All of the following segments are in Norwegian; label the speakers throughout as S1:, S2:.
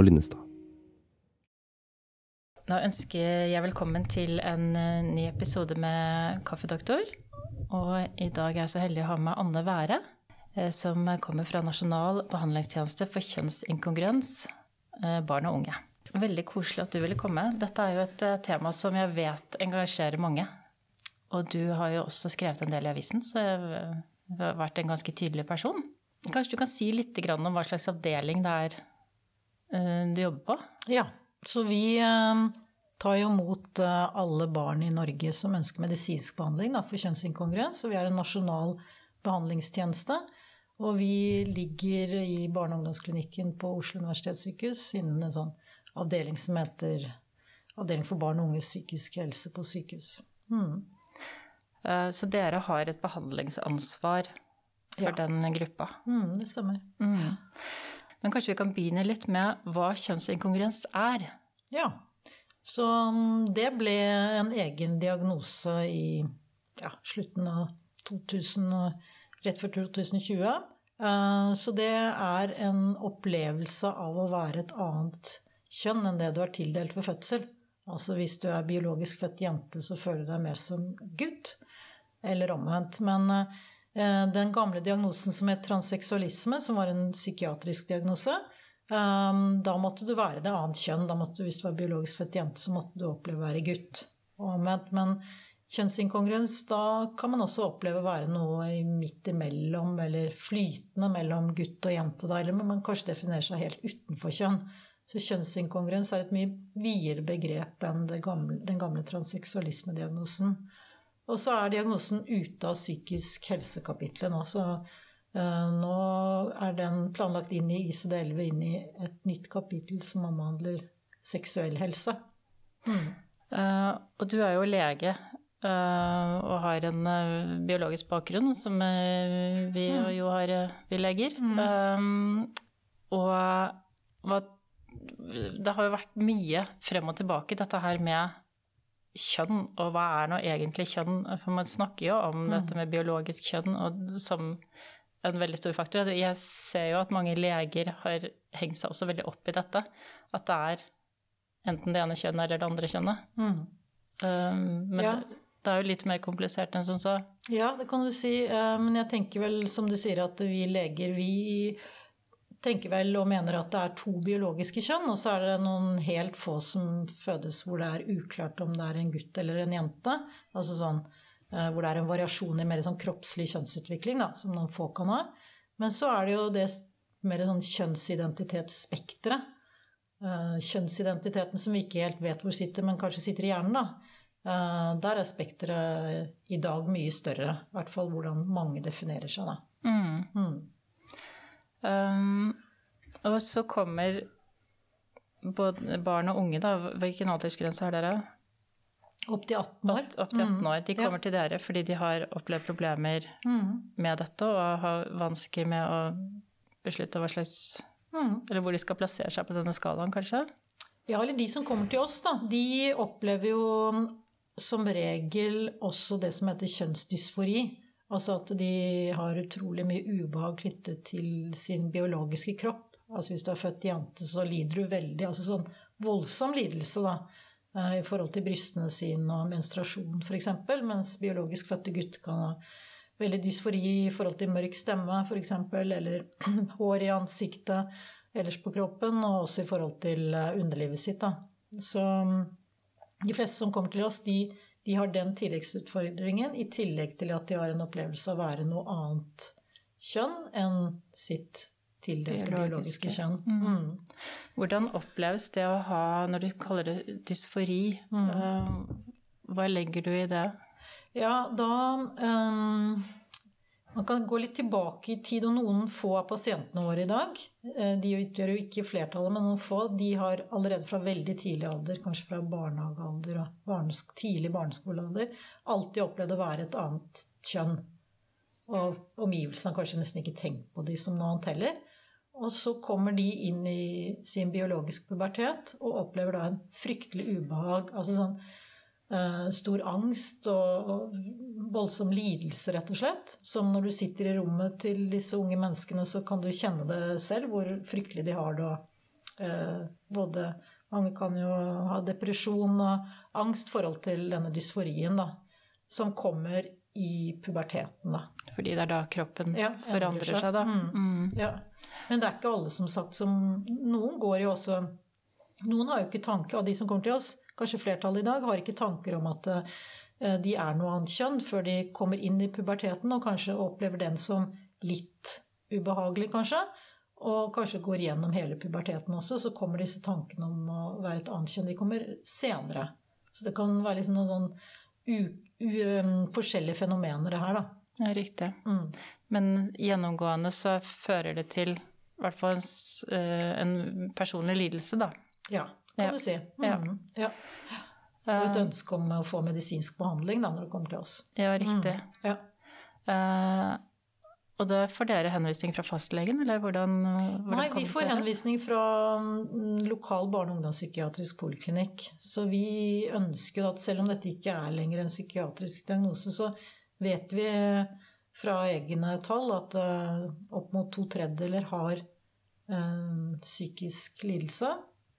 S1: Og Linnestad.
S2: Da ønsker jeg velkommen til en eh, ny episode med Kaffedoktor. Og i dag er jeg så heldig å ha med Anne Være, eh, som kommer fra Nasjonal behandlingstjeneste for kjønnsinkongruens, eh, barn og unge. Veldig koselig at du ville komme. Dette er jo et tema som jeg vet engasjerer mange. Og du har jo også skrevet en del i avisen, så jeg har vært en ganske tydelig person. Kanskje du kan si litt om hva slags avdeling det er du jobber på?
S3: Ja, så vi eh, tar jo mot eh, alle barn i Norge som ønsker medisinsk behandling da, for kjønnsinkongruens. Så vi er en nasjonal behandlingstjeneste. Og vi ligger i barne- og ungdomsklinikken på Oslo universitetssykehus innen en sånn avdeling som heter Avdeling for barn og unges psykisk helse på sykehus. Mm.
S2: Så dere har et behandlingsansvar for ja. den gruppa?
S3: Mm, det stemmer.
S2: Mm. Men kanskje vi kan begynne litt med hva kjønnsinkongruens er?
S3: Ja. Så mm, det ble en egen diagnose i ja, slutten av 2000, rett før 2020. Eh, så det er en opplevelse av å være et annet kjønn enn det du er tildelt ved fødsel. Altså hvis du er biologisk født jente, så føler du deg mer som gutt. Eller omvendt. Men Eh, den gamle diagnosen som het transseksualisme, som var en psykiatrisk diagnose, eh, da måtte du være det annet kjønn. Da måtte, hvis du var biologisk født jente, så måtte du oppleve å være gutt. Men kjønnsinkongruens, da kan man også oppleve å være noe midt imellom, eller flytende mellom gutt og jente. Da, eller man kanskje definerer seg helt utenfor kjønn. Så kjønnsinkongruens er et mye videre begrep enn gamle, den gamle transseksualismediagnosen. Og så er diagnosen ute av psykisk helse-kapitlet nå. Så uh, nå er den planlagt inn i ICD-11 inn i et nytt kapittel som omhandler seksuell helse.
S2: Mm. Uh, og du er jo lege uh, og har en biologisk bakgrunn, som vi mm. jo har, vi leger. Mm. og hva, det har jo vært mye frem og tilbake, dette her med kjønn, og hva er nå egentlig kjønn? For man snakker jo om mm. dette med biologisk kjønn og som en veldig stor faktor. Jeg ser jo at mange leger har hengt seg også veldig opp i dette. At det er enten det ene kjønnet eller det andre kjønnet. Mm. Um, men ja. det, det, er jo litt mer komplisert enn som så.
S3: Ja, det kan du si. Uh, men jeg tenker vel, som du sier, at vi leger, vi tenker vel og mener at det er to biologiske kjønn, og så er det noen helt få som fødes hvor det er uklart om det er en gutt eller en jente. Altså sånn eh, hvor det er en variasjon i mer sånn kroppslig kjønnsutvikling, da, som noen få kan ha. Men så er det jo det mer sånn kjønnsidentitetsspekteret. Eh, kjønnsidentiteten som vi ikke helt vet hvor sitter, men kanskje sitter i hjernen, da. Eh, der er spekteret i dag mye større. I hvert fall hvordan mange definerer seg, da. Mm. Mm.
S2: Um, og så kommer både barn og unge, da. Hvilken aldersgrense har dere?
S3: Opp til 18 år.
S2: Opp, til 18 mm. år. De kommer ja. til dere fordi de har opplevd problemer mm. med dette og har vansker med å beslutte hva slags mm. Eller hvor de skal plassere seg på denne skalaen, kanskje?
S3: Ja, eller de som kommer til oss, da. De opplever jo som regel også det som heter kjønnsdysfori. Altså at de har utrolig mye ubehag knyttet til sin biologiske kropp. Altså hvis du er født jente, så lider du veldig. Altså sånn voldsom lidelse, da. Eh, I forhold til brystene sine og menstruasjon, f.eks. Mens biologisk fødte gutt kan ha veldig dysfori i forhold til mørk stemme, f.eks. Eller hår i ansiktet ellers på kroppen, og også i forhold til eh, underlivet sitt, da. Så mm, de fleste som kommer til oss, de de har den tilleggsutfordringen, i tillegg til at de har en opplevelse av å være noe annet kjønn enn sitt tildelte biologiske, biologiske kjønn. Mm.
S2: Mm. Hvordan oppleves det å ha, når du kaller det dysfori, mm. uh, hva legger du i det?
S3: Ja, da um, man kan gå litt tilbake i tid, og noen få av pasientene våre i dag eh, De utgjør jo ikke flertallet, men noen få. De har allerede fra veldig tidlig alder, kanskje fra barnehagealder og barnesk tidlig barneskolealder, alltid opplevd å være et annet kjønn. Og omgivelsene har kanskje nesten ikke tenkt på de som noe annet heller. Og så kommer de inn i sin biologiske pubertet og opplever da en fryktelig ubehag. Altså sånn stor angst og, og voldsom lidelse, rett og slett. Som når du sitter i rommet til disse unge menneskene, så kan du kjenne det selv, hvor fryktelig de har det. Eh, både Mange kan jo ha depresjon og angst i forhold til denne dysforien, da. Som kommer i puberteten, da.
S2: Fordi det er da kroppen
S3: Ja,
S2: forandrer seg, da.
S3: Mm.
S2: Mm.
S3: Ja. Men det er ikke alle som sagt som Noen går jo også Noen har jo ikke tanke, av de som kommer til oss, kanskje flertallet i dag, har ikke tanker om at eh, de er noe annet kjønn før de kommer inn i puberteten og kanskje opplever den som litt ubehagelig, kanskje. Og kanskje går gjennom hele puberteten også, så kommer disse tankene om å være et annet kjønn. De kommer senere. Så det kan være liksom noen sånn um, forskjellige fenomener, det her, da.
S2: Ja, riktig.
S3: Mm.
S2: Men gjennomgående så fører det til i hvert fall en, eh, en personlig lidelse, da.
S3: Ja, kan
S2: Ja.
S3: du si.
S2: Ja.
S3: Mm. Ja. Og et ønske om å få medisinsk behandling da, når det kommer til oss.
S2: Ja, riktig.
S3: Ja.
S2: Uh, og da får dere henvisning fra fastlegen, eller hvordan, hvordan
S3: Nei, vi får henvisning fra mm, lokal barne- og ungdomspsykiatrisk poliklinikk. Så vi ønsker at selv om dette ikke er lenger en psykiatrisk diagnose, så vet vi fra egne tall at eh, opp mot to tredjedeler har eh, psykisk lidelse.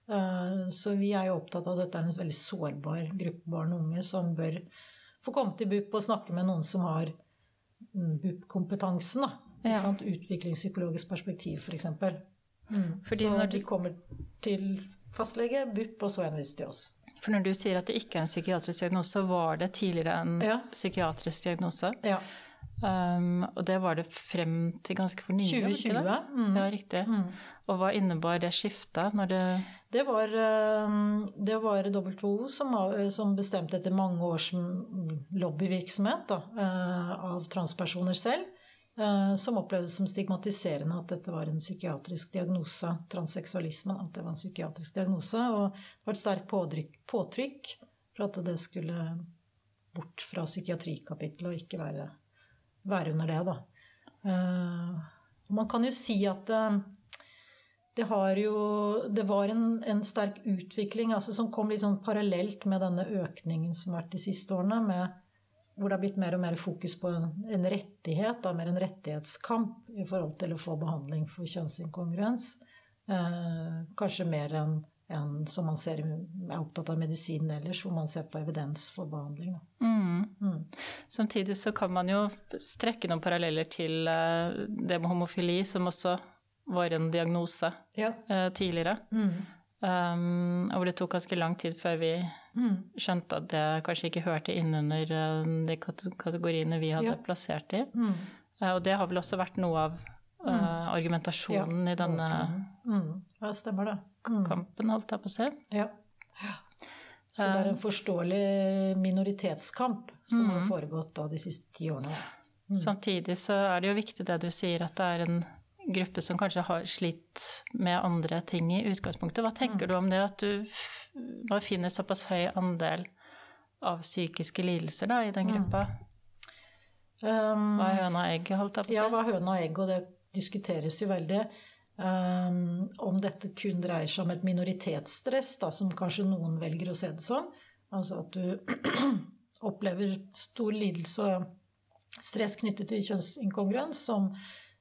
S3: Eh, så vi er jo opptatt av at dette er en veldig sårbar gruppe barn og unge som bør få komme til BUP og snakke med noen som har mm, BUP-kompetansen.
S2: Ja.
S3: Utviklingspsykologisk perspektiv, f.eks. Mm.
S2: Fordi
S3: så
S2: når
S3: de kommer til fastlege, BUP, og så henvises til oss.
S2: For når du sier at det ikke er en psykiatrisk diagnose, så var det tidligere en
S3: Ja.
S2: psykiatrisk diagnose.
S3: Ja.
S2: Um, og det var det frem til ganske for nylig? var det ikke
S3: 2020.
S2: det?
S3: Mm.
S2: Ja, riktig.
S3: Mm.
S2: Og hva innebar det skiftet når det
S3: Det var, eh, det var WHO som, som bestemte etter mange års mm, lobbyvirksomhet da, eh, av transpersoner selv, eh, som opplevde som stigmatiserende at dette var en psykiatrisk diagnose, transseksualismen, at det var en psykiatrisk diagnose. Og det var et sterkt påtrykk, påtrykk for at det skulle bort fra psykiatrikapitlet og ikke være, være under det, da. Eh, Man kan jo si at eh, det, har jo, det var en, en sterk utvikling altså, som kom liksom parallelt med denne økningen som har vært de siste årene, med, hvor det har blitt mer og mer fokus på en, en rettighet, da, mer en rettighetskamp i forhold til å få behandling for kjønnsinkongruens. Eh, kanskje mer enn enn som man ser, er opptatt av medisin ellers, hvor man ser på evidens for behandling.
S2: Mm.
S3: Mm.
S2: Samtidig så kan man jo strekke noen paralleller til eh, det med homofili, som også var en diagnose
S3: Ja.
S2: eh, tidligere.
S3: Mm.
S2: Um, og hvor det tok ganske lang tid før vi
S3: Mm.
S2: skjønte at det kanskje ikke hørte innunder uh, de kategoriene vi hadde
S3: Ja.
S2: plassert det i.
S3: Mm.
S2: Eh, og det har vel også vært noe av uh, argumentasjonen i denne
S3: Mm. Ja, stemmer det. Mm.
S2: kampen, holdt jeg på å si.
S3: Ja. Så det er en forståelig minoritetskamp som har foregått da de siste ti årene.
S2: Samtidig så er det jo viktig det du sier, at det er en gruppe som kanskje har slitt med andre ting i utgangspunktet. Hva tenker du om det at du man finner såpass høy andel av psykiske lidelser da, i den gruppa?
S3: Um,
S2: Hva er høna og egg, holdt jeg på å si?
S3: ja, hva er høna og egg, og det diskuteres jo veldig. Um, om dette kun dreier seg om et minoritetsstress, da, som kanskje noen velger å se det som. Altså at du opplever stor lidelse og stress knyttet til kjønnsinkongruens, som,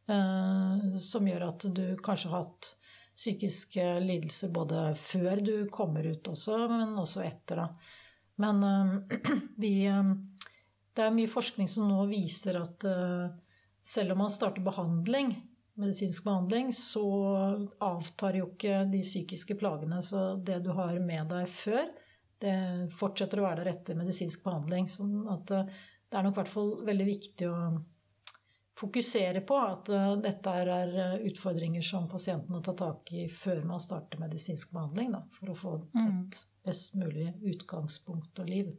S3: uh, som gjør at du kanskje har hatt psykiske lidelser både før du kommer ut også, men også etter, da. Men uh, vi uh, Det er mye forskning som nå viser at selv om man starter behandling, medisinsk behandling, så avtar jo ikke de psykiske plagene. Så det du har med deg før, det fortsetter å være der etter medisinsk behandling. Sånn at eh, det er nok i hvert fall veldig viktig å fokusere på at eh, dette er eh, utfordringer som pasienten må ta tak i før man starter medisinsk behandling, da, for å få et best mulig utgangspunkt og liv.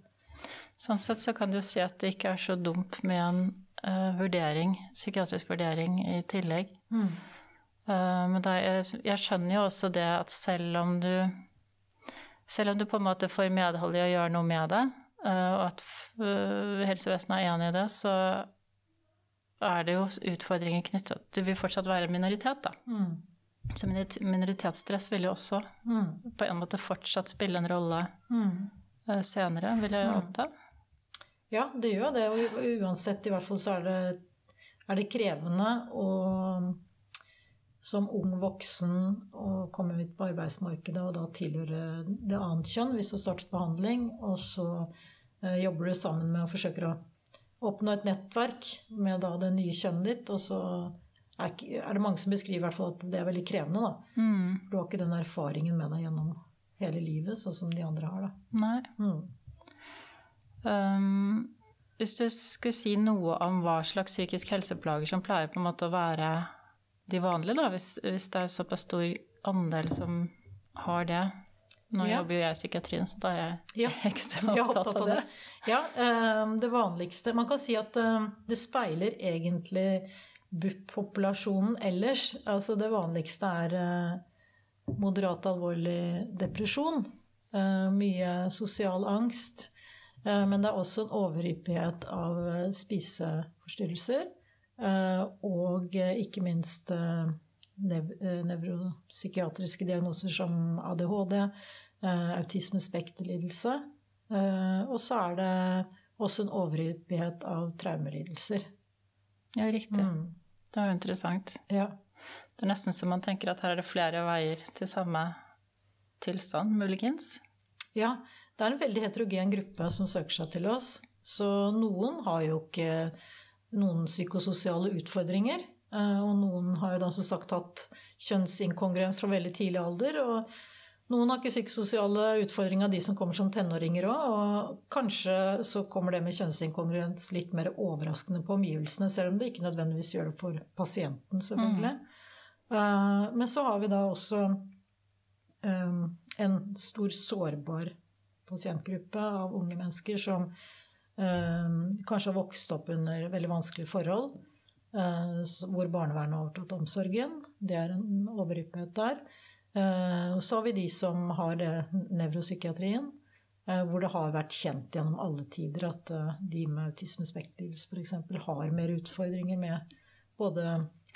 S2: Sånn sett så kan du si at det ikke er så dumt med en uh, vurdering, psykiatrisk vurdering i tillegg.
S3: Mm.
S2: Uh, men da, jeg, jeg skjønner jo også det at selv om du selv om du på en måte får medhold i å gjøre noe med det, uh, og at uh, helsevesenet er enig i det, så er det jo utfordringer knyttet Du vil fortsatt være en minoritet, da.
S3: Mm.
S2: Så minorit- minoritetsstress vil jo også
S3: Mm.
S2: på en måte fortsatt spille en rolle
S3: Mm.
S2: senere, vil jeg anta.
S3: Ja, det gjør det. Og uansett, i hvert fall så er det, er det krevende å som ung voksen å komme ut på arbeidsmarkedet og da tilhøre det annet kjønn hvis du har startet behandling, og så eh, jobber du sammen med og forsøker å oppnå et nettverk med da det nye kjønnet ditt, og så er, det mange som beskriver at det er veldig krevende, da.
S2: Mm.
S3: Du har ikke den erfaringen med deg gjennom hele livet, sånn som de andre har, da.
S2: Nei.
S3: Mm.
S2: Um, hvis du skulle si noe om hva slags psykisk helseplager som pleier på en måte å være de vanlige, da, hvis, hvis det er såpass stor andel som har det. Nå
S3: Ja.
S2: jobber jo jeg i psykiatrien, så da er jeg
S3: Ja.
S2: ekstra
S3: opptatt,
S2: opptatt, av det.
S3: Ja, eh, det vanligste Man kan si at eh, det speiler egentlig BUP-populasjonen ellers. Altså det vanligste er eh, moderat alvorlig depresjon. Mye sosial angst. Eh, Men det er også en overhyppighet av eh, spiseforstyrrelser. eh, Og ikke minst nev nevropsykiatriske diagnoser som ADHD, autismespekterlidelse. Og så er det også en overhyppighet av traumelidelser.
S2: Ja, riktig.
S3: Mm.
S2: Det var jo interessant.
S3: Ja.
S2: Det er nesten så man tenker at her er det flere veier til samme tilstand, muligens.
S3: ja, det er en veldig heterogen gruppe som søker seg til oss. Så noen har jo ikke noen psykososiale utfordringer. eh, Og noen har jo da som sagt hatt kjønnsinkongruens fra veldig tidlig alder. Og noen har ikke psykososiale utfordringer, de som kommer som tenåringer òg. Og kanskje så kommer det med kjønnsinkongruens litt mer overraskende på omgivelsene, selv om det ikke nødvendigvis gjør det for pasienten, selvfølgelig. Mm. Men så har vi da også eh, en stor sårbar pasientgruppe av unge mennesker som eh, kanskje har vokst opp under veldig vanskelige forhold, eh, hvor barnevernet har overtatt omsorgen. Det er en overhyppighet der. Eh, så har vi de som har eh, nevropsykiatrien, eh, hvor det har vært kjent gjennom alle tider at eh, de med autismespekterlidelse f.eks. har mer utfordringer med både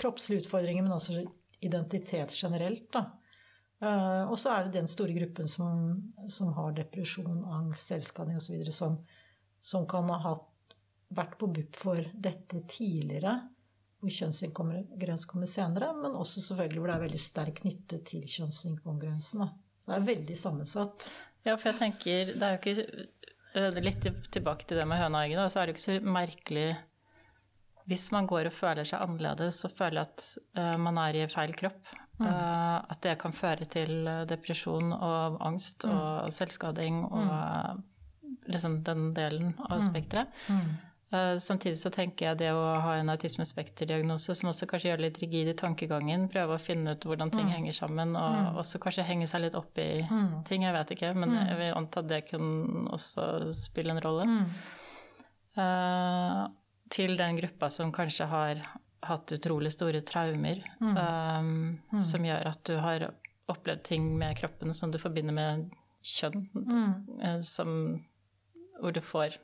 S3: kroppslige utfordringer, men også identitet generelt. Da. Eh, og så er det den store gruppen som, som har depresjon, angst, selvskading osv., som, som kan ha hatt, vært på BUP for dette tidligere, hvor kjønnsinkongruens kommer senere, men også selvfølgelig hvor det er veldig sterk nytte til kjønnsinkongruensen. Så det er veldig sammensatt.
S2: Ja, for jeg tenker, det er jo ikke øh, Litt tilbake til det med høna og egget, så er det jo ikke så merkelig hvis man går og føler seg annerledes og føler at øh, man er i feil kropp. Øh, at det kan føre til øh, depresjon og angst og selvskading og mm. liksom den delen av spekteret. Uh, Samtidig så tenker jeg det å ha en autismespekterdiagnose som også kanskje gjør det litt rigid i tankegangen, prøve å finne ut hvordan ting henger sammen, og også kanskje henge seg litt opp i ting, jeg vet ikke, men jeg vil anta at det kunne også spille en rolle. Uh, til den gruppa som kanskje har hatt utrolig store traumer, eh, som gjør at du har opplevd ting med kroppen som du forbinder med kjønn, mm. som, hvor du får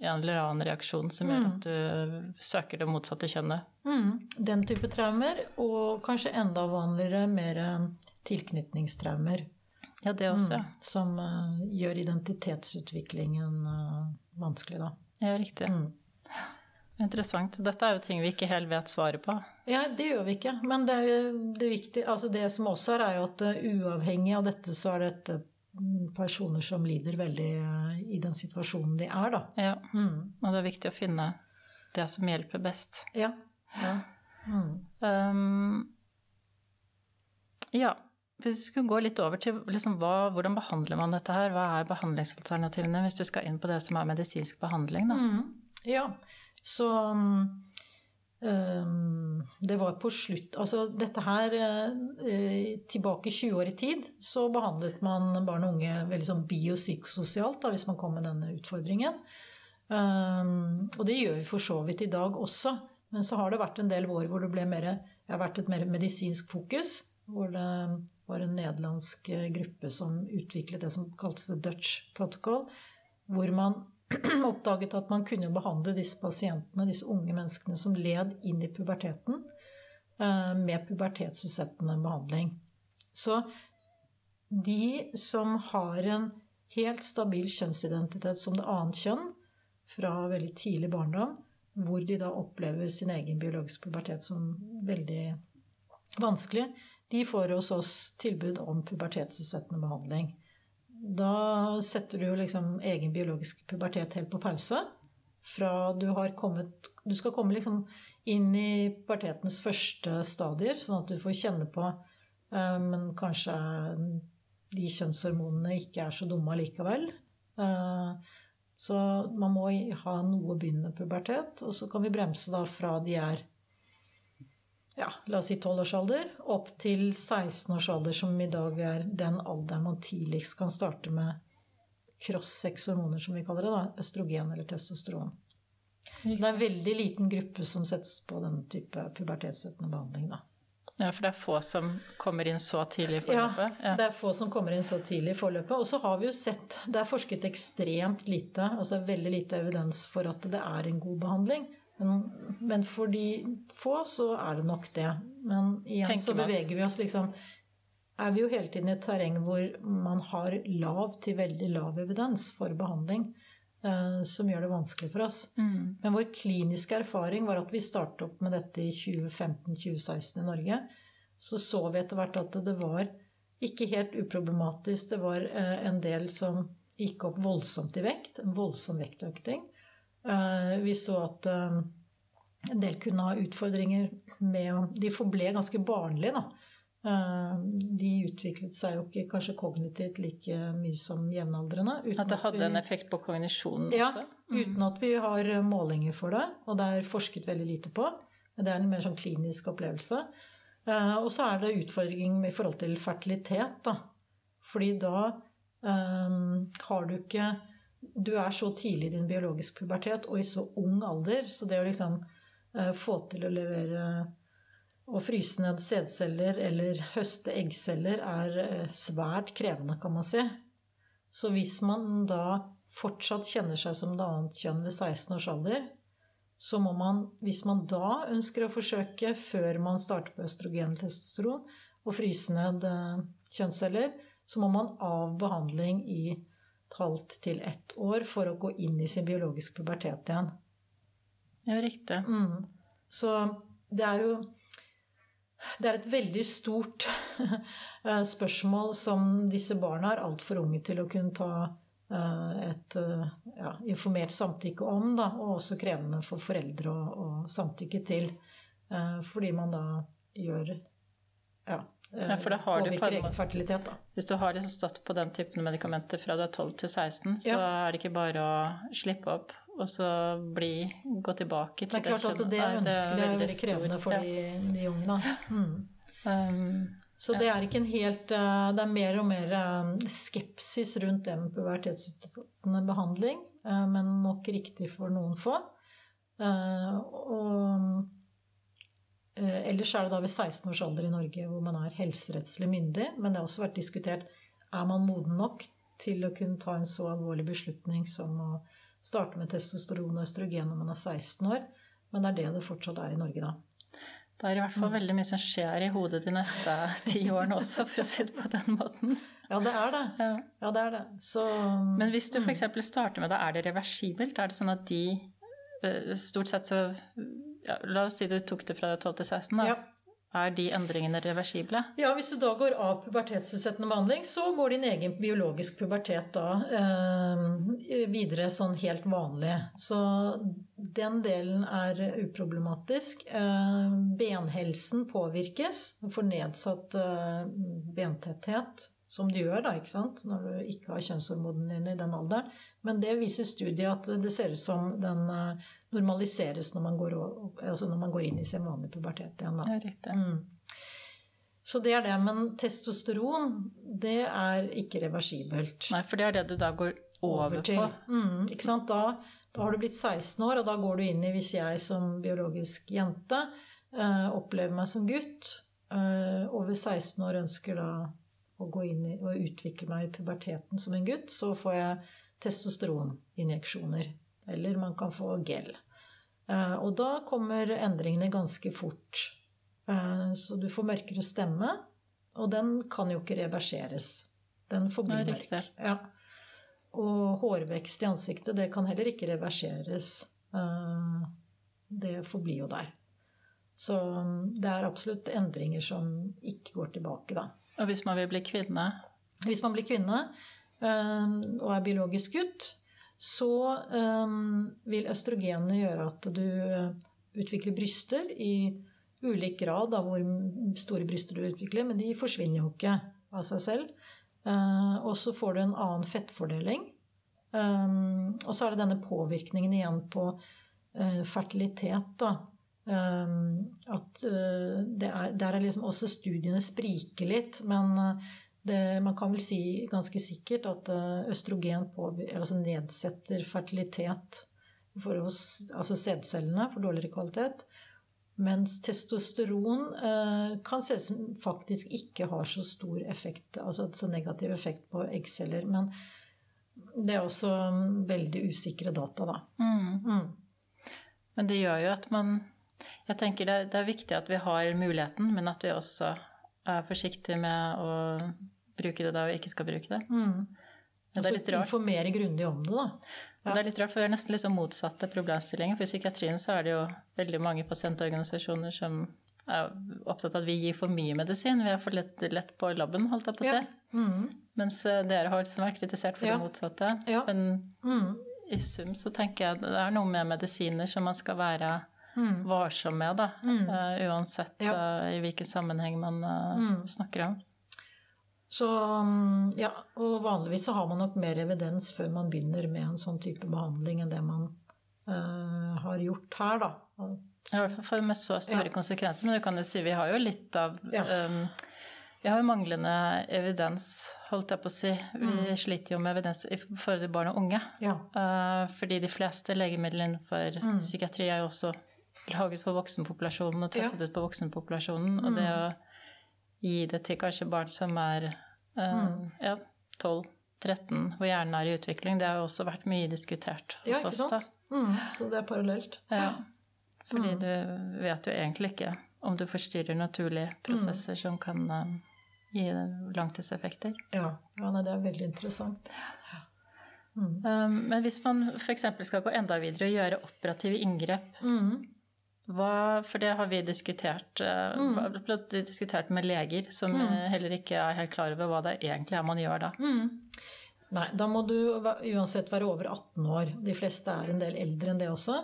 S2: en eller annen reaksjon som gjør at du søker det motsatte kjønnet.
S3: Mm, den type traumer, og kanskje enda vanligere mer eh, tilknytningstraumer.
S2: Ja, det også, ja.
S3: Som uh, gjør identitetsutviklingen uh, vanskelig, da.
S2: Ja, riktig.
S3: Mm.
S2: Interessant. Dette er jo ting vi ikke helt vet svaret på.
S3: Ja, det gjør vi ikke. Men det, er det, viktige, altså det som også er, er jo at eh, uavhengig av dette, så er dette personer som lider veldig eh, i den situasjonen de er, da.
S2: Ja.
S3: Mm.
S2: Og det er viktig å finne det som hjelper best.
S3: Ja. ja. Mm.
S2: Um, ja, hvis vi skulle gå litt over til liksom hva, hvordan behandler man dette her? Hva er behandlingsalternativene hvis du skal inn på det som er medisinsk behandling? Da?
S3: Mm. Ja, så um, Det var på slutt Altså dette her eh, Tilbake 20 år i tid så behandlet man barn og unge veldig sånn biopsykososialt da, hvis man kom med denne utfordringen. Um, og det gjør vi for så vidt i dag også. Men så har det vært en del år hvor det ble mer, har vært et mer medisinsk fokus. Hvor det var en nederlandsk eh, gruppe som utviklet det som kaltes The Dutch Protocol. Hvor man oppdaget at man kunne behandle disse pasientene, disse unge menneskene som led inn i puberteten, eh, med pubertetsutsettende behandling. Så de som har en helt stabil kjønnsidentitet som det annet kjønn fra veldig tidlig barndom, hvor de da opplever sin egen biologiske pubertet som veldig vanskelig, de får hos oss tilbud om pubertetsutsettende behandling. Da setter du jo liksom egen biologisk pubertet helt på pause. Fra du har kommet Du skal komme liksom inn i pubertetens første stadier, sånn at du får kjenne på eh, Men kanskje de kjønnshormonene ikke er så dumme allikevel. Eh, så man må ha noe begynnende pubertet, og så kan vi bremse da fra de er ja, la oss si 12-årsalder, opp til 16-årsalder, som i dag er den alderen man tidligst kan starte med cross-sex-hormoner, som vi kaller det. da, Østrogen eller testosteron. Det er en veldig liten gruppe som settes på den type pubertetsstøttende behandling. da.
S2: Ja, for det er få som kommer inn så tidlig i forløpet?
S3: Ja, det er få som kommer inn så tidlig i forløpet. Og så har vi jo sett Det er forsket ekstremt lite, altså det er veldig lite evidens for at det er en god behandling. Men, men for de få så er det nok det. Men igjen
S2: Tenker
S3: så beveger vi oss liksom Er vi jo hele tiden i et terreng hvor man har lav til veldig lav evidens for behandling, eh, som gjør det vanskelig for oss.
S2: Mm.
S3: Men vår kliniske erfaring var at vi startet opp med dette i 2015-2016 i Norge. Så så vi etter hvert at det var ikke helt uproblematisk. Det var eh, en del som gikk opp voldsomt i vekt. En voldsom vektøkning. Eh, Vi så at eh, en del kunne ha utfordringer med De forble ganske barnlige, da. Eh, De utviklet seg jo ikke kanskje kognitivt like mye som jevnaldrende.
S2: At det
S3: vi-
S2: hadde en effekt på kognisjonen
S3: ja,
S2: også?
S3: uten at vi har målinger for det, og det er forsket veldig lite på. Det er en mer sånn klinisk opplevelse. Og så er det utfordring i forhold til fertilitet, da. Fordi da um, har du ikke Du er så tidlig i din biologiske pubertet og i så ung alder, så det å liksom eh, få til å levere å fryse ned sædceller eller høste eggceller er eh, svært krevende, kan man si. Så hvis man da fortsatt kjenner seg som det annet kjønn ved 16 års alder, så må man, hvis man da ønsker å forsøke, før man starter på østrogen testosteron, å fryse ned eh, kjønnsceller, så må man av behandling i halvt til ett år for å gå inn i sin biologiske pubertet igjen.
S2: Det er riktig.
S3: Mm. Så det er jo Det er et veldig stort eh, spørsmål som disse barna er altfor unge til å kunne ta eh, et eh, ja, informert samtykke om, da, og også krevende for foreldre å, å samtykke til. Fordi man da gjør ja,
S2: Ja, på en
S3: påvirker egen fertilitet, da.
S2: Hvis du har liksom stått på den typen medikamenter fra du er 12 til 16, så
S3: Ja.
S2: er det ikke bare å slippe opp og så bli, gå tilbake til
S3: Det Det er klart at det
S2: er
S3: ønskelig er veldig krevende for
S2: ja.
S3: de, de da. Mm.
S2: Um,
S3: Så det er ikke en helt eh, Det er mer og mer eh, skepsis rundt det med pubertetsutsettende behandling, eh, men nok riktig for noen få. Eh, Og eh, ellers er det da ved 16 års alder i Norge hvor man er helserettslig myndig, men det har også vært diskutert er man moden nok til å kunne ta en så alvorlig beslutning som å starte med testosteron og østrogen når man er 16 år. Men det er det det fortsatt er i Norge da.
S2: det er i hvert
S3: Mm.
S2: fall veldig mye som skjer i hodet de neste ti årene også, for å si det på den måten.
S3: Ja, det er det.
S2: Ja.
S3: Ja, det er det. Så
S2: Men hvis du f.eks. starter med det, er det reversibelt? Er det sånn at de eh, stort sett så ja, La oss si du tok det fra 12 til 16, da.
S3: Ja.
S2: Er de endringene reversible?
S3: Ja, hvis du da går av pubertetsutsettende behandling, så går din egen biologisk pubertet da eh, videre sånn helt vanlig. Så den delen er uproblematisk. Eh, benhelsen påvirkes. Du får nedsatt eh, bentetthet, som du gjør da, ikke sant, når du ikke har kjønnshormonene dine i den alderen. Men det viser studiet at det ser ut som den eh, normaliseres når man går, altså når man går inn i sin vanlige pubertet igjen.
S2: Ja, riktig.
S3: Mm. Så det er det. Men testosteron, det er ikke reversibelt.
S2: Nei, for det er det du da går over, på.
S3: Mm, ikke sant? Da, da har du blitt 16 år, og da går du inn i Hvis jeg som biologisk jente eh, opplever meg som gutt, eh, og ved 16 år ønsker da å gå inn i og utvikle meg i puberteten som en gutt, så får jeg testosteroninjeksjoner. Eller man kan få gel. Eh, og da kommer endringene ganske fort. Eh, Så du får mørkere stemme, og den kan jo ikke reverseres. Den forblir mørk. Ja. og hårvekst i ansiktet, det kan heller ikke reverseres. Eh, det forblir jo der. Så mm, det er absolutt endringer som ikke går tilbake, da.
S2: Og hvis man vil bli kvinne?
S3: Hvis man blir kvinne og er biologisk gutt, så um, vil østrogenene gjøre at du utvikler bryster i ulik grad av hvor store bryster du utvikler, men de forsvinner jo ikke av seg selv. Og så får du en annen fettfordeling. Og så er det denne påvirkningen igjen på uh, fertilitet, da. Um, at uh, er, der er liksom også studiene spriker litt. Men det, man kan vel si ganske sikkert at østrogen på, altså nedsetter fertilitet for hos, altså sædcellene for dårligere kvalitet. Mens testosteron eh, kan se ut som faktisk ikke har så stor effekt, altså så negativ effekt på eggceller. Men det er også veldig usikre data, da. Mm. Mm.
S2: Men det gjør jo at man Jeg tenker det, det er viktig at vi har muligheten, men at vi også er forsiktig med å bruke det da vi ikke skal bruke det. Mm.
S3: Det er litt rart. Informere grundig om det, da.
S2: Ja. Det er litt rart, for det er nesten sånn motsatte problemstillinger. For i psykiatrien så er det jo veldig mange pasientorganisasjoner som er opptatt av at vi gir for mye medisin. Vi er for lett, lett på labben, holdt jeg på å si. Ja. Mm. Mens eh, dere har liksom vært kritisert for ja. det motsatte. Men mm i sum så tenker jeg det er noe med medisiner som man skal være mm. varsom med, da. Mm. Uh, uansett ja. uh, i hvilken sammenheng man uh, snakker om.
S3: Så mm, ja, og vanligvis så har man nok mer evidens før man begynner med en sånn type behandling enn det man har gjort her, da.
S2: I hvert fall for med så store ja. konsekvenser. Men du kan jo si vi har jo litt av ja. um, vi har jo manglende evidens, holdt jeg på å si. Vi mm. sliter jo med evidens i forhold til barn og unge. Ja. Fordi de fleste legemidler innenfor mm. psykiatri er jo også laget for voksenpopulasjonen og testet ja. ut på voksenpopulasjonen. Mm. Og det å gi det til kanskje barn som er uh, ja, 12-13, hvor hjernen er i utvikling, det har jo også vært mye diskutert hos ja, oss. Sant?
S3: Mm. Så det er parallelt. Ja.
S2: Fordi mm. du vet jo egentlig ikke om du forstyrrer naturlige prosesser mm. som kan uh, gi langtidseffekter.
S3: Ja, ja nei, det er veldig interessant.
S2: Mm. Um, men hvis man f.eks. skal gå enda videre og gjøre operative inngrep mm. Hva, For det har vi diskutert, uh, mm. diskutert med leger, som mm. heller ikke er helt klar over hva det egentlig er man gjør da. Mm.
S3: Nei, da må du uansett være over 18 år. De fleste er en del eldre enn det også.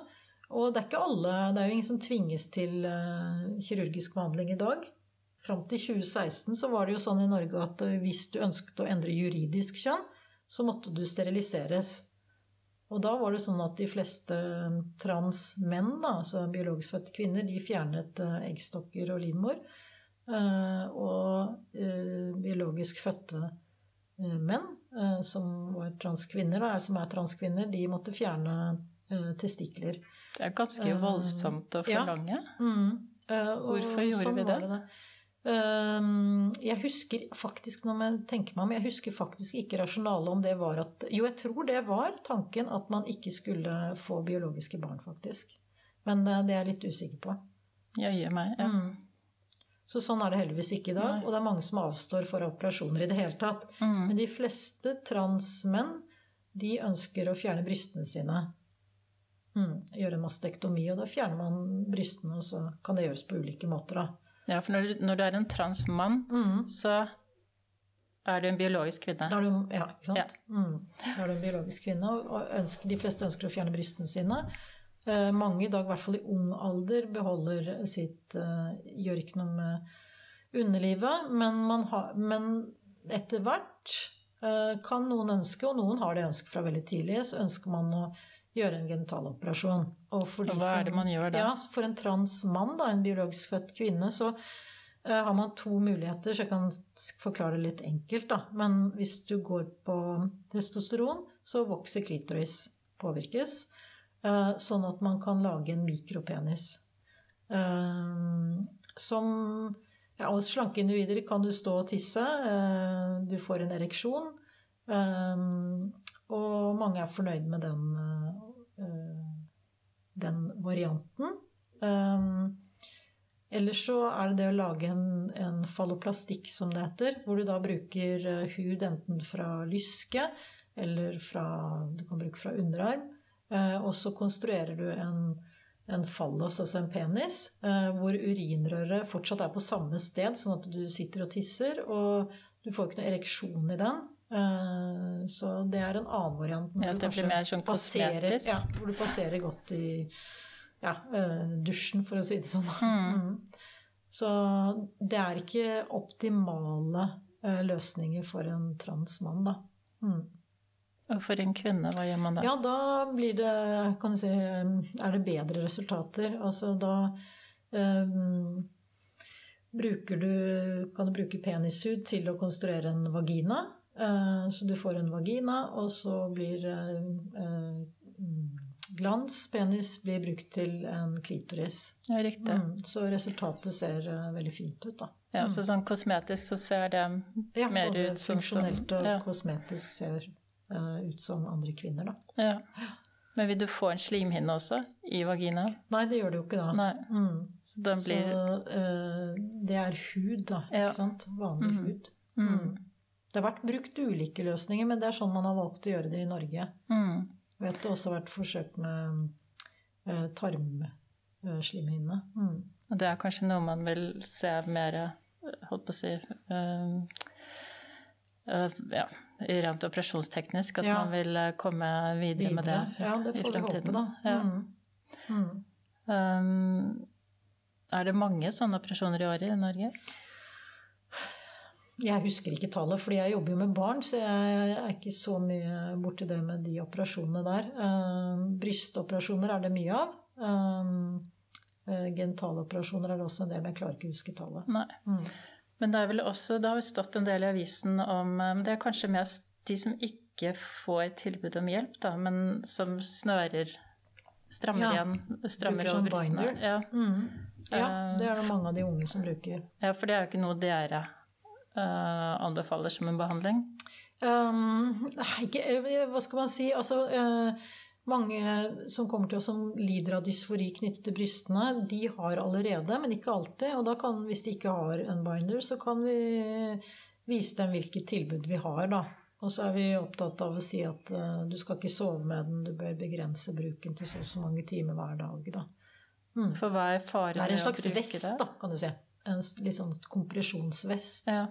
S3: Og det er ikke alle, det er jo ingen som tvinges til uh, kirurgisk behandling i dag. Fram til 2016 så var det jo sånn i Norge at eh, hvis du ønsket å endre juridisk kjønn, så måtte du steriliseres. Og da var det sånn at de fleste eh, transmenn, altså biologisk fødte kvinner, de fjernet eh, eggstokker og livmor. Og biologisk fødte menn, som var transkvinner, som er transkvinner, de måtte fjerne testikler.
S2: Det er ganske voldsomt å forlange. Ja. Mm. Hvorfor gjorde sånn vi det? det
S3: jeg husker faktisk, når jeg tenker meg om, jeg husker faktisk ikke rasjonalet om det var at Jo, jeg tror det var tanken at man ikke skulle få biologiske barn, faktisk. Men eh, det er jeg litt usikker på.
S2: Gir meg, ja. Mm.
S3: Så sånn er det heldigvis ikke i dag. Nei. Og det er mange som avstår for operasjoner i det hele tatt. Mm. Men de fleste transmenn, de ønsker å fjerne brystene sine. Mm. Gjøre en mastektomi, og da fjerner man brystene, og så kan det gjøres på ulike måter, da.
S2: Ja, for når du, når du er en transmann, mm. så er du en biologisk kvinne.
S3: Da er du, ja, ikke sant. Ja. Mm. Da er du en biologisk kvinne, og ønsker, de fleste ønsker å fjerne brystene sine. Eh, mange i dag, i hvert fall i ung alder, beholder sitt eh, Gjør ikke noe med underlivet. Men, ha, men etter hvert eh, kan noen ønske, og noen har det ønsket fra veldig tidlig, så ønsker man å gjøre en genitaloperasjon.
S2: Og, og hva er det man gjør da?
S3: Ja, For en trans mann, da, en biologisk født kvinne, så uh, har man to muligheter, så jeg kan forklare det litt enkelt. da. Men hvis du går på testosteron, så vokser klitoris, påvirkes. Uh, sånn at man kan lage en mikropenis. Uh, som ja, Hos slanke individer kan du stå og tisse. du får en ereksjon. og mange er fornøyd med den Eh, den varianten. Um, ellers så er det det å lage en, en falloplastikk, som det heter, hvor du da bruker uh, hud enten fra lyske eller fra, du kan bruke fra underarm. Eh, og så konstruerer du en, en fallos, altså en penis, eh, hvor urinrøret fortsatt er på samme sted, sånn at du sitter og tisser, og du får ikke noe ereksjon i den. Eh, så det er en annen variant.
S2: Ja, det blir mer sånn kosmetisk.
S3: Ja, hvor du passerer godt i ja, dusjen, for å si det sånn.
S2: Mm.
S3: Mm. Så det er ikke optimale løsninger for en trans mann, da. Mm.
S2: Og for en kvinne, hva gjør man da?
S3: Ja, da blir det kan du si, Er det bedre resultater. Altså da um, bruker du Kan du bruke penishud til å konstruere en vagina. Uh, så du får en vagina, og så blir uh, glans, penis, blir brukt til en klitoris.
S2: Ja, riktig. Mm,
S3: så resultatet ser veldig fint ut, da.
S2: Ja, Så sånn kosmetisk så ser det
S3: ja,
S2: mer ut som
S3: Ja, både funksjonelt og ja. kosmetisk ser uh, ut som andre kvinner, da.
S2: Ja. Men vil du få en slimhinne også i vagina?
S3: Nei, det gjør det jo ikke da. Mm.
S2: Så, blir...
S3: Så uh, det er hud, da. Ikke sant? Vanlig
S2: mm.
S3: hud.
S2: Mm.
S3: Det har vært brukt ulike løsninger, men det er sånn man har valgt å gjøre det i Norge.
S2: Mm.
S3: Vet det har også vært forsøk med eh, tarmslimhinne. Mm.
S2: Og det er kanskje noe man vil se mer Holdt på å si ja, rent operasjonsteknisk, at
S3: Ja.
S2: man vil eh, komme videre, med det
S3: Ja, det
S2: i
S3: får vi håpe, da.
S2: Ja.
S3: Mm. Mm.
S2: Um, er det mange sånne operasjoner i året i Norge?
S3: Jeg husker ikke tallet, fordi jeg jobber jo med barn, så jeg er ikke så mye borti det med de operasjonene der. Uh, brystoperasjoner er det mye av. Gentaloperasjoner uh, Genitaloperasjoner er det også en del, men jeg klarer ikke å huske tallet.
S2: Nei.
S3: Mm.
S2: Men det er vel også, det har jo stått en del i avisen om Det er kanskje mest de som ikke får tilbud om hjelp, da, men som snører Strammer
S3: Ja,
S2: igjen. Strammer over
S3: sånn
S2: brystene. Ja.
S3: Mm. Ja, det er det mange av de unge som bruker.
S2: ja, for det er jo ikke noe dere anbefaler som en behandling.
S3: Um, eh, hva skal man si? Altså, uh, mange som kommer til oss som lider av dysfori knyttet til brystene, de har allerede, men ikke alltid. Og da kan, hvis de ikke har en binder, så kan vi vise dem hvilket tilbud vi har, da. Og så er vi opptatt av å si at uh, du skal ikke sove med den, du bør begrense bruken til så og så mange timer hver dag, da. Mm.
S2: For hva er faren
S3: Det er en
S2: med å
S3: slags
S2: bruke
S3: vest,
S2: det?
S3: da, kan du si. En litt sånn kompresjonsvest.
S2: Ja,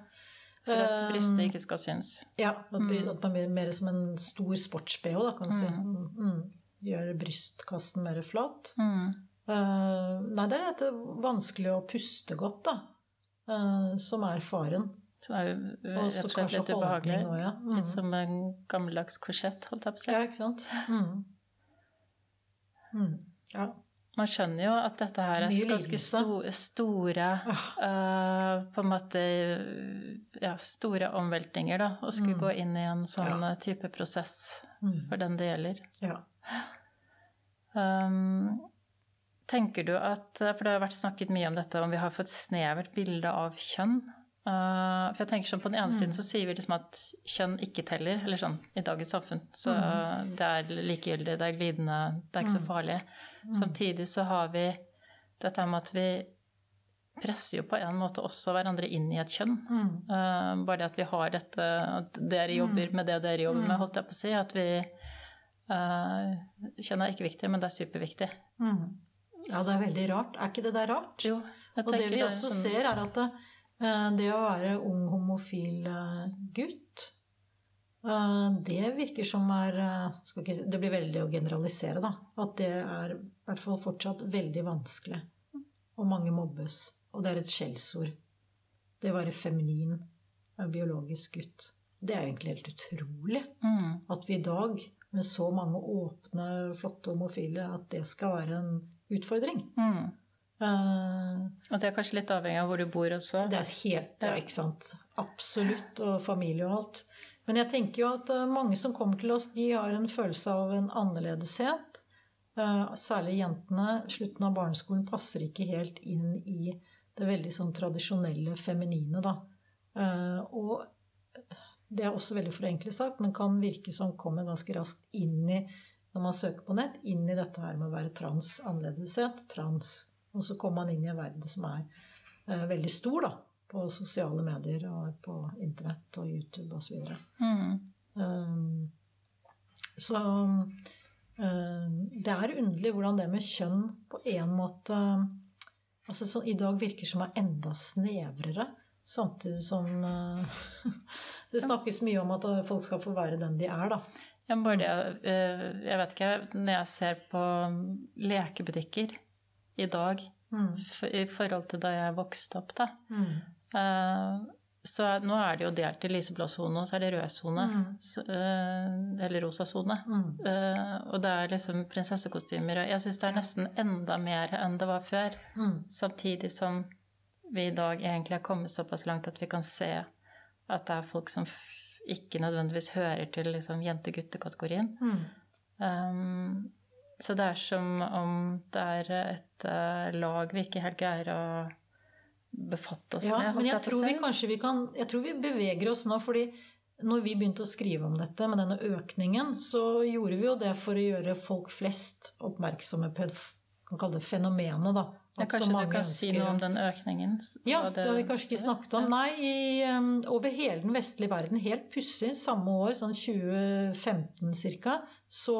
S2: for at
S3: Um,
S2: brystet ikke skal synes.
S3: Ja, at, bry- at man blir mer som en stor sports-BH, da, kan du si.
S2: Mm.
S3: Mm. Gjør brystkassen mer flat.
S2: Mm.
S3: Eh, nei, det er dette vanskelig å puste godt, da. uh, som er faren.
S2: Så er jo uh, rett og slett litt ubehagelig.
S3: Også, ja. Mm.
S2: Litt som en gammeldags korsett, holdt jeg på å si.
S3: Ja, ikke sant. Mm. Mm. Ja.
S2: Man skjønner jo at dette her er ganske sto, store uh, På en måte ja, store omveltninger, da. Å skulle
S3: Mm.
S2: gå inn i en sånn
S3: Ja.
S2: eh, type prosess
S3: Mm.
S2: for den det gjelder.
S3: ja.
S2: Um, tenker du at For det har vært snakket mye om dette, om vi har fått snevert bilde av kjønn. Uh, for jeg tenker sånn På den ene
S3: Mm.
S2: siden så sier vi liksom at kjønn ikke teller, eller sånn i dagens samfunn. Så
S3: Mm.
S2: det er likegyldig, det er glidende, det er ikke så farlig. Samtidig så har vi dette med at vi presser jo på en måte også hverandre inn i et kjønn.
S3: Mm.
S2: Uh, bare det at vi har dette At dere jobber med det dere jobber med, holdt jeg på å si. At vi uh, Kjønn er ikke viktig, men det er superviktig.
S3: Mm. ja, det er veldig rart. Er ikke det der rart?
S2: Jo, jeg
S3: Og det vi også
S2: sånn-
S3: ser, er at eh, det å være ung homofil eh, gutt eh, det virker som er eh, ikke Det blir veldig å generalisere, da. At det er i hvert fall fortsatt veldig vanskelig. Og mange mobbes. Og det er et skjellsord. Det å være feminin, eh, biologisk gutt. Det er egentlig helt utrolig
S2: Mm.
S3: at vi i dag, med så mange åpne, flotte homofile, at det skal være en utfordring.
S2: Mm.
S3: Uh,
S2: Og det er kanskje litt avhengig av hvor du bor også.
S3: det er helt Ja, ikke sant. Absolutt. Og familie og alt. Men jeg tenker jo at eh, mange som kommer til oss, de har en følelse av en annerledeshet. Eh, Særlig jentene. Slutten av barneskolen passer ikke helt inn i det veldig sånn tradisjonelle feminine, da. Eh, Og det er også veldig forenklet sagt, men kan virke som kommer ganske raskt inn i når man søker på nett, inn i dette her med å være trans, annerledeshet, trans. Og så kommer man inn i en verden som er veldig stor, da. På sosiale medier og på internett og YouTube osv.
S2: Mm.
S3: Um, Så um, det er underlig hvordan det med kjønn på en måte altså så I dag virker som er enda snevrere. Samtidig som uh, det snakkes mye om at folk skal få være den de er, da.
S2: Ja, bare det, eh, jeg vet ikke, Når jeg ser på lekebutikker i dag
S3: Mm.
S2: i forhold til da jeg vokste opp, da
S3: Mm.
S2: Eh, Så nå er det jo delt i lyseblå sone, og så er det rød sone.
S3: Mm.
S2: Eh, Eller rosa sone.
S3: Mm.
S2: Eh, og det er liksom prinsessekostymer. Og jeg syns det er nesten enda mer enn det var før.
S3: Mm.
S2: Samtidig som vi i dag egentlig har kommet såpass langt at vi kan se at det er folk som ikke nødvendigvis hører til liksom jente-gutte-kategorien.
S3: Mm.
S2: Um, så det er som om det er et uh, lag vi ikke helt greier å befatte oss
S3: Ja,
S2: med.
S3: men jeg tror vi kanskje vi kan Jeg tror vi beveger oss nå, fordi når vi begynte å skrive om dette med denne økningen, så gjorde vi jo det for å gjøre folk flest oppmerksomme på kan kalle det fenomenet, da.
S2: ja, Kanskje du
S3: kan
S2: kan si noe om den økningen?
S3: Ja,
S2: det,
S3: det har vi kanskje ikke snakket om. Nei, i, um, over hele den vestlige verden, helt pussig, samme år, sånn 2015 ca., så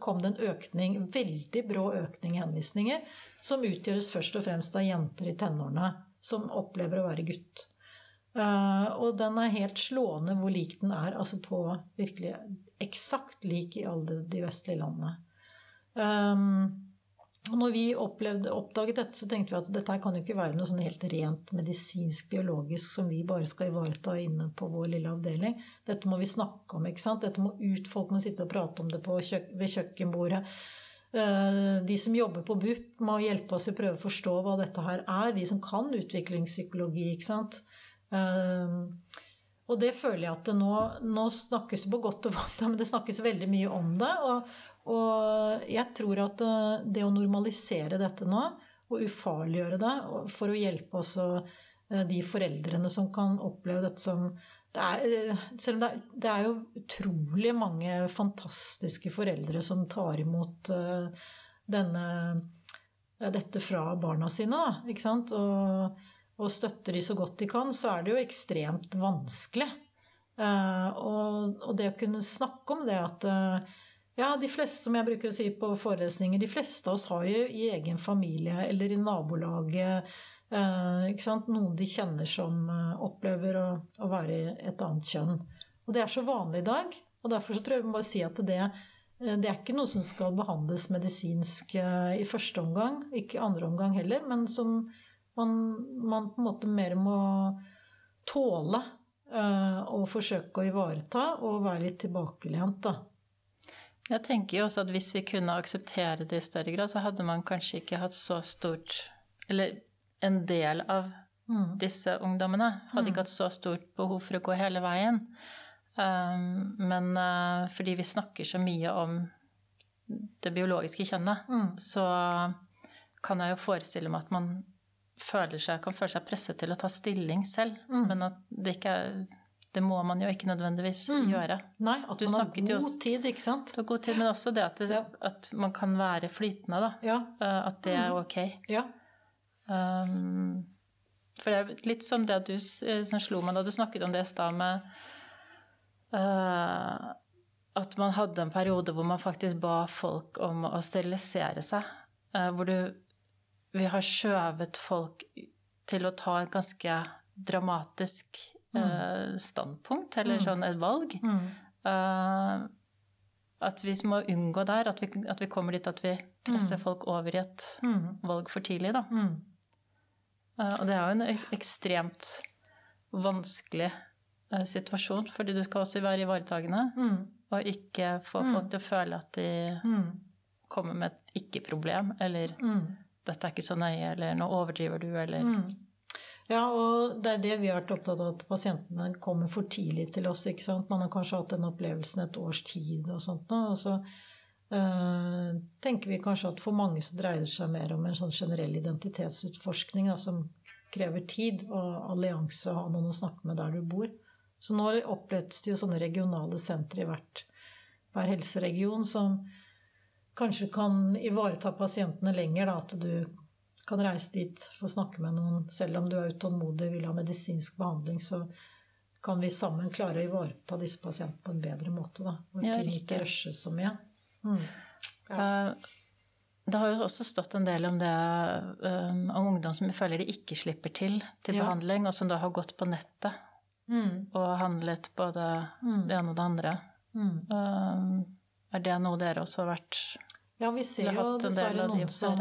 S3: kom det en økning, veldig brå økning i henvisninger, som utgjøres først og fremst av jenter i tenårene som opplever å være gutt. Eh, og den er helt slående hvor lik den er, altså på virkelig eksakt lik i alle de vestlige landene. Um, og når vi opplevde, oppdaget dette, så tenkte vi at dette kan jo ikke være noe sånn helt rent medisinsk-biologisk som vi bare skal ivareta inne på vår lille avdeling. Dette må vi snakke om. ikke sant? Dette må ut. Folk må sitte og prate om det kjøk ved kjøkkenbordet. Eh, De som jobber på BUP, må hjelpe oss å prøve å forstå hva dette her er. De som kan utviklingspsykologi. ikke sant? Eh, Og det føler jeg at det nå, nå snakkes det på godt og vondt, men det snakkes veldig mye om det. Og, og jeg tror at eh, det å normalisere dette nå, og ufarliggjøre det for å hjelpe også de foreldrene som kan oppleve dette som det er, eh, selv om det er, det er jo utrolig mange fantastiske foreldre som tar imot uh, denne, eh, dette fra barna sine, da, ikke sant? Og, og støtter de så godt de kan, så er det jo ekstremt vanskelig. Uh, og, og det å kunne snakke om det at uh, ja, de fleste, som jeg bruker å si på forelesninger, de fleste av oss har jo i egen familie eller i nabolaget? Noen de kjenner som eh, opplever å, å være et annet kjønn. Og det er så vanlig i dag. Og derfor så tror jeg vi må bare si at det, eh, det er ikke noe som skal behandles medisinsk eh, i første omgang, ikke i andre omgang heller, men som man, man på en måte mer må tåle eh, og forsøke å ivareta og være litt tilbakelent, da.
S2: Jeg tenker jo også at hvis vi kunne akseptere det i større grad, så hadde man kanskje ikke hatt så stort Eller en del av
S3: Mm.
S2: disse ungdommene hadde ikke hatt så stort behov for å gå hele veien. Um, men uh, fordi vi snakker så mye om det biologiske kjønnet,
S3: Mm.
S2: så kan jeg jo forestille meg at man seg, kan føle seg presset til å ta stilling selv.
S3: Mm.
S2: Men at det ikke er Det må man jo ikke nødvendigvis
S3: Mm.
S2: gjøre.
S3: Nei, at
S2: Du
S3: man har god
S2: også-
S3: tid, ikke sant?
S2: Du har god tid, men også det at, det,
S3: Ja.
S2: at man kan være flytende, da.
S3: Ja.
S2: Uh, At det er ok.
S3: ja.
S2: Um, for det er litt som det du som slo meg da du snakket om det i stad med uh, At man hadde en periode hvor man faktisk ba folk om å sterilisere seg. Uh, hvor du Vi har skjøvet folk til å ta et ganske dramatisk uh, standpunkt, eller sånn et valg.
S3: Mm.
S2: At vi må unngå der, at vi, at vi kommer dit at vi presser folk over i et
S3: Mm.
S2: valg for tidlig, da.
S3: Mm.
S2: Uh, og det er jo en ekstremt vanskelig uh, situasjon, fordi du skal også være ivaretagende,
S3: Mm.
S2: og ikke få folk til å føle at de
S3: Mm.
S2: kommer med et ikke-problem, eller
S3: Mm.
S2: 'dette er ikke så nøye', eller 'nå overdriver du', eller
S3: Mm. Ja, og det er det vi har vært opptatt av, at pasientene kommer for tidlig til oss. ikke sant? Man har kanskje hatt den opplevelsen et års tid og sånt nå. Og så eh, tenker vi kanskje at for mange så dreier det seg mer om en sånn generell identitetsutforskning da, som krever tid og allianse, ha noen å snakke med der du bor. Så nå opprettes det jo sånne regionale sentre i hvert, hver helseregion som kanskje kan ivareta pasientene lenger. Da, at du kan reise dit for å snakke med noen. Selv om du er utålmodig og vil ha medisinsk behandling, så kan vi sammen klare å ivareta disse pasientene på en bedre måte. Da, og
S2: Ja,
S3: ikke rushes så mye. Mm.
S2: Eh, Det har jo også stått en del om det eh, om ungdom som føler de ikke slipper til til
S3: Ja.
S2: behandling, og som da har gått på nettet
S3: Mm.
S2: og handlet både
S3: Mm.
S2: det ene og det andre.
S3: Mm.
S2: Eh, Er det noe dere også har vært
S3: Ja, vi ser jo dessverre noen som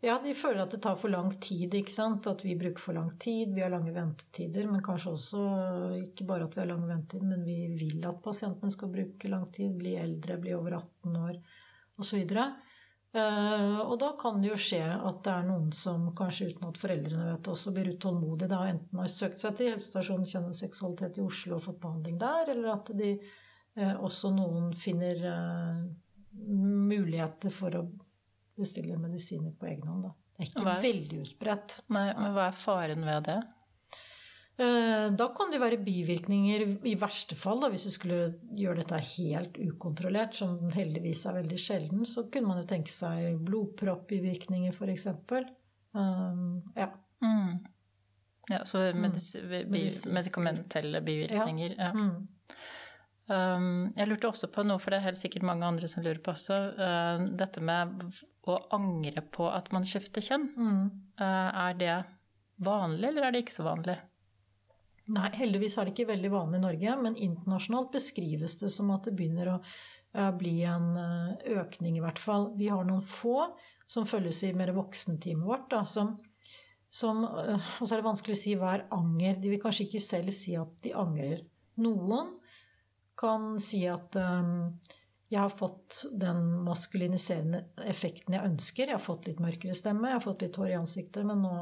S3: Ja, de føler at det tar for lang tid, ikke sant. At vi bruker for lang tid, vi har lange ventetider. Men kanskje også eh, ikke bare at vi har lang ventetid, men vi vil at pasientene skal bruke lang tid, bli eldre, bli over 18 år osv. Uh, og da kan det jo skje at det er noen som kanskje uten at foreldrene vet det, også blir utålmodige. Da enten har søkt seg til helsestasjonen kjønn og seksualitet i Oslo og fått behandling der, eller at de eh, også noen finner eh, muligheter for å bestille medisiner på egen hånd. Da. Det er ikke
S2: er-
S3: veldig utbredt.
S2: Nei, men hva er faren ved det?
S3: Eh, Da kan det være bivirkninger, i verste fall, da, hvis du skulle gjøre dette helt ukontrollert, som heldigvis er veldig sjelden, så kunne man jo tenke seg blodproppbivirkninger, f.eks. Um, ja.
S2: Mm. Ja, så medis
S3: mm.
S2: Medikamentelle bivirkninger. Ja.
S3: Mm.
S2: Um, jeg lurte også på noe, for det er helt sikkert mange andre som lurer på også. uh, dette med å angre på at man skifter kjønn.
S3: Mm.
S2: Uh, er det vanlig, eller er det ikke så vanlig?
S3: Nei, heldigvis er det ikke veldig vanlig i Norge, men internasjonalt beskrives det som at det begynner å eh, bli en eh, økning, i hvert fall. Vi har noen få som følges i mer voksenteamet vårt, da, som, som eh, Og så er det vanskelig å si hva er anger. De vil kanskje ikke selv si at de angrer. Noen kan si at eh, jeg har fått den maskuliniserende effekten jeg ønsker. Jeg har fått litt mørkere stemme, jeg har fått litt hår i ansiktet, men nå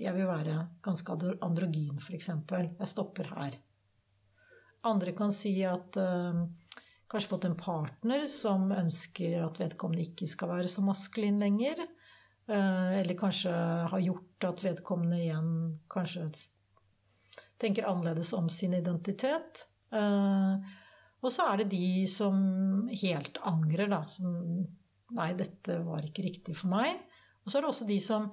S3: jeg vil være ganske andro- androgyn, f.eks. Jeg stopper her. Andre kan si at eh, kanskje fått en partner som ønsker at vedkommende ikke skal være så maskulin lenger. Eh, eller kanskje har gjort at vedkommende igjen kanskje tenker annerledes om sin identitet. Eh, og så er det de som helt angrer, da. Som Nei, dette var ikke riktig for meg. Og så er det også de som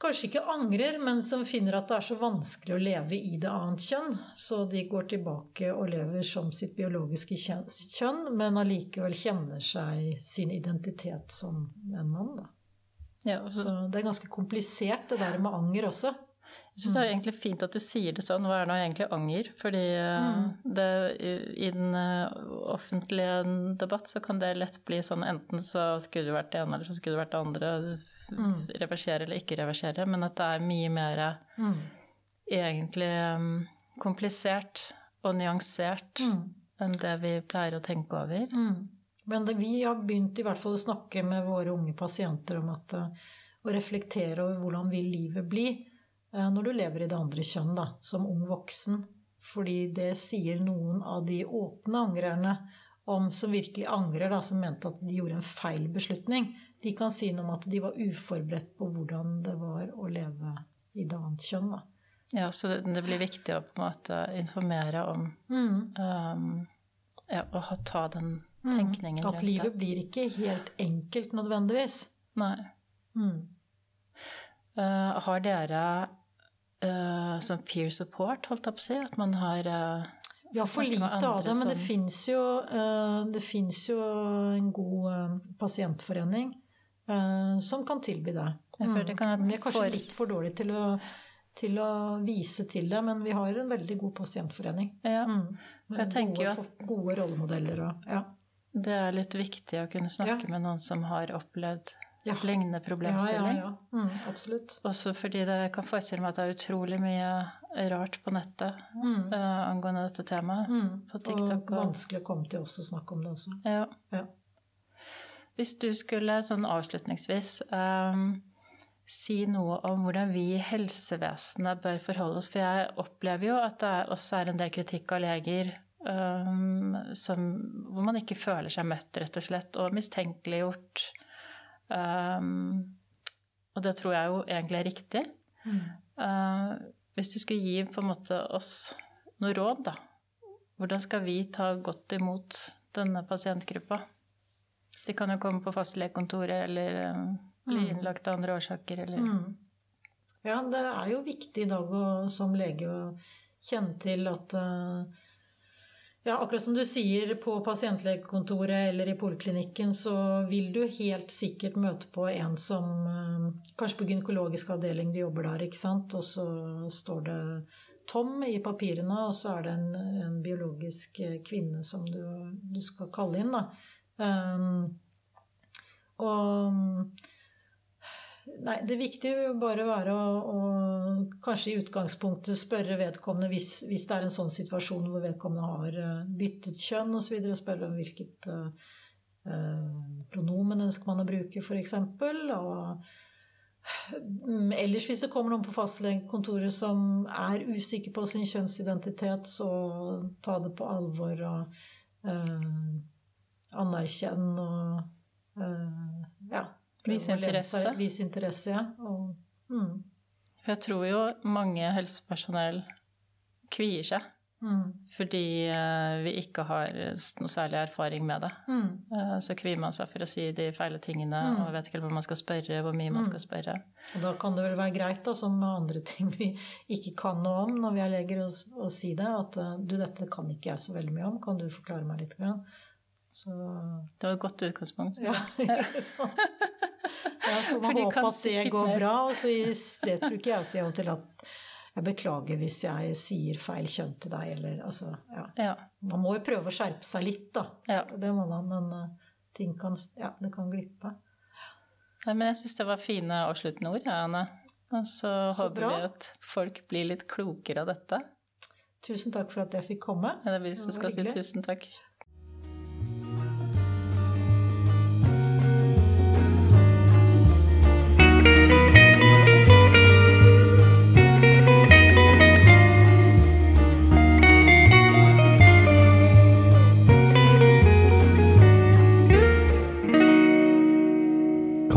S3: kanskje ikke angrer, men som finner at det er så vanskelig å leve i det annet kjønn. Så de går tilbake og lever som sitt biologiske kjønn, men allikevel kjenner seg sin identitet som en mann. Da.
S2: Ja, så,
S3: Så det er ganske komplisert, det der med anger også.
S2: Jeg syns det er egentlig fint at du sier det sånn. Hva er nå egentlig anger? Fordi mm. det, i, den uh, offentlige debatt så kan det lett bli sånn enten så skulle det vært det ene, eller så skulle det vært det andre. Reversere eller ikke reversere. Men at det er mye mer
S3: Mm.
S2: egentlig um, komplisert og nyansert enn det vi pleier å tenke over.
S3: Mm. Men det, vi har begynt i hvert fall å snakke med våre unge pasienter om at eh, å reflektere over hvordan vil livet bli eh, når du lever i det andre kjønn, da, som ung voksen. Fordi det sier noen av de åpne angrerne om, som virkelig angrer, da, som mente at de gjorde en feil beslutning. De kan si noe om at de var uforberedt på hvordan det var å leve i det annet kjønn. Da.
S2: Ja, så det, det blir viktig å på en måte informere om
S3: Mm.
S2: um, ja, å ta den tenkningen
S3: At livet blir ikke helt enkelt nødvendigvis.
S2: Nei.
S3: Mm.
S2: Uh, har dere uh, sånn peer support, holdt jeg på å si? At man har uh,
S3: Vi har for lite av det, men det fins jo, eh, jo en god eh, pasientforening eh, som kan tilby det.
S2: Jeg det kan være
S3: Vi er kanskje
S2: for-
S3: litt for dårlige til å, til å vise til det, men vi har en veldig god pasientforening.
S2: Ja,
S3: Mm. Med gode, gode rollemodeller og ja.
S2: det er litt viktig å kunne snakke
S3: Ja.
S2: med noen som har opplevd
S3: Ja.
S2: lignende
S3: Ja, ja,
S2: problemstilling.
S3: ja. Mm, absolutt.
S2: Også fordi det kan forestille meg at det er utrolig mye rart på nettet
S3: Mm.
S2: uh, angående dette temaet.
S3: Mm.
S2: På TikTok
S3: og
S2: og-
S3: vanskelig å komme til oss og snakke om det også.
S2: Ja.
S3: Ja.
S2: Hvis du skulle sånn avslutningsvis um, si noe om hvordan vi i helsevesenet bør forholde oss, for jeg opplever jo at det også er en del kritikk av leger um, som, hvor man ikke føler seg møtt, rett og slett, og mistenkeliggjort. Um, og det tror jeg jo egentlig er riktig. Uh, hvis du skulle gi på en måte oss noe råd, da. Hvordan skal vi ta godt imot denne pasientgruppa? De kan jo komme på fastlegekontoret eller uh, bli innlagt av andre årsaker eller
S3: Mm. Ja, det er jo viktig i dag å, som lege å kjenne til at eh, ja, akkurat som du sier, på pasientlegekontoret eller i poliklinikken, så vil du helt sikkert møte på en som eh, Kanskje på gynekologisk avdeling du jobber der, ikke sant, og så står det Tom i papirene, og så er det en, en biologisk eh, kvinne som du, du, skal kalle inn, da. Um, og Nei, det viktige vil bare være å, å, kanskje i utgangspunktet spørre vedkommende hvis, hvis, det er en sånn situasjon hvor vedkommende har eh, byttet kjønn osv., spørre om hvilket uh, pronomen ønsker man å bruke, f.eks. Og mm, ellers hvis det kommer noen på fastlegekontoret som er usikker på sin kjønnsidentitet, så ta det på alvor og uh, anerkjenn og uh, ja
S2: Vise interesse.
S3: Vise interesse, ja. Og, mm.
S2: Jeg tror jo mange helsepersonell kvier seg. Mm. Fordi uh, vi ikke har noe særlig erfaring med det. Mm. Uh, så kvier man seg for å si de feile tingene mm. og vet ikke hvor man skal spørre, hvor mye man mm. skal spørre.
S3: Og da kan det vel være greit, da, som med andre ting vi ikke kan noe om når vi er leger, å, si det. At uh, du, dette kan ikke jeg så veldig mye om, kan du forklare meg litt? Grann?
S2: Så... Det var et godt utgangspunkt.
S3: Ja, ikke sant? Ja, får man håpe at det går bra. Og så det bruker jeg å si til at jeg beklager hvis jeg sier feil kjønn til deg, eller altså ja. ja. Man må jo prøve å skjerpe seg litt, da. Ja. Det må man, men uh, ting kan Ja, det kan glippe.
S2: Nei, men jeg syns det var fine avsluttende ord, ja, Anne. Og så, så håper bra. vi at folk blir litt klokere av dette.
S3: Tusen takk for at jeg fikk komme.
S2: Ja, det blir, det skal si tusen takk.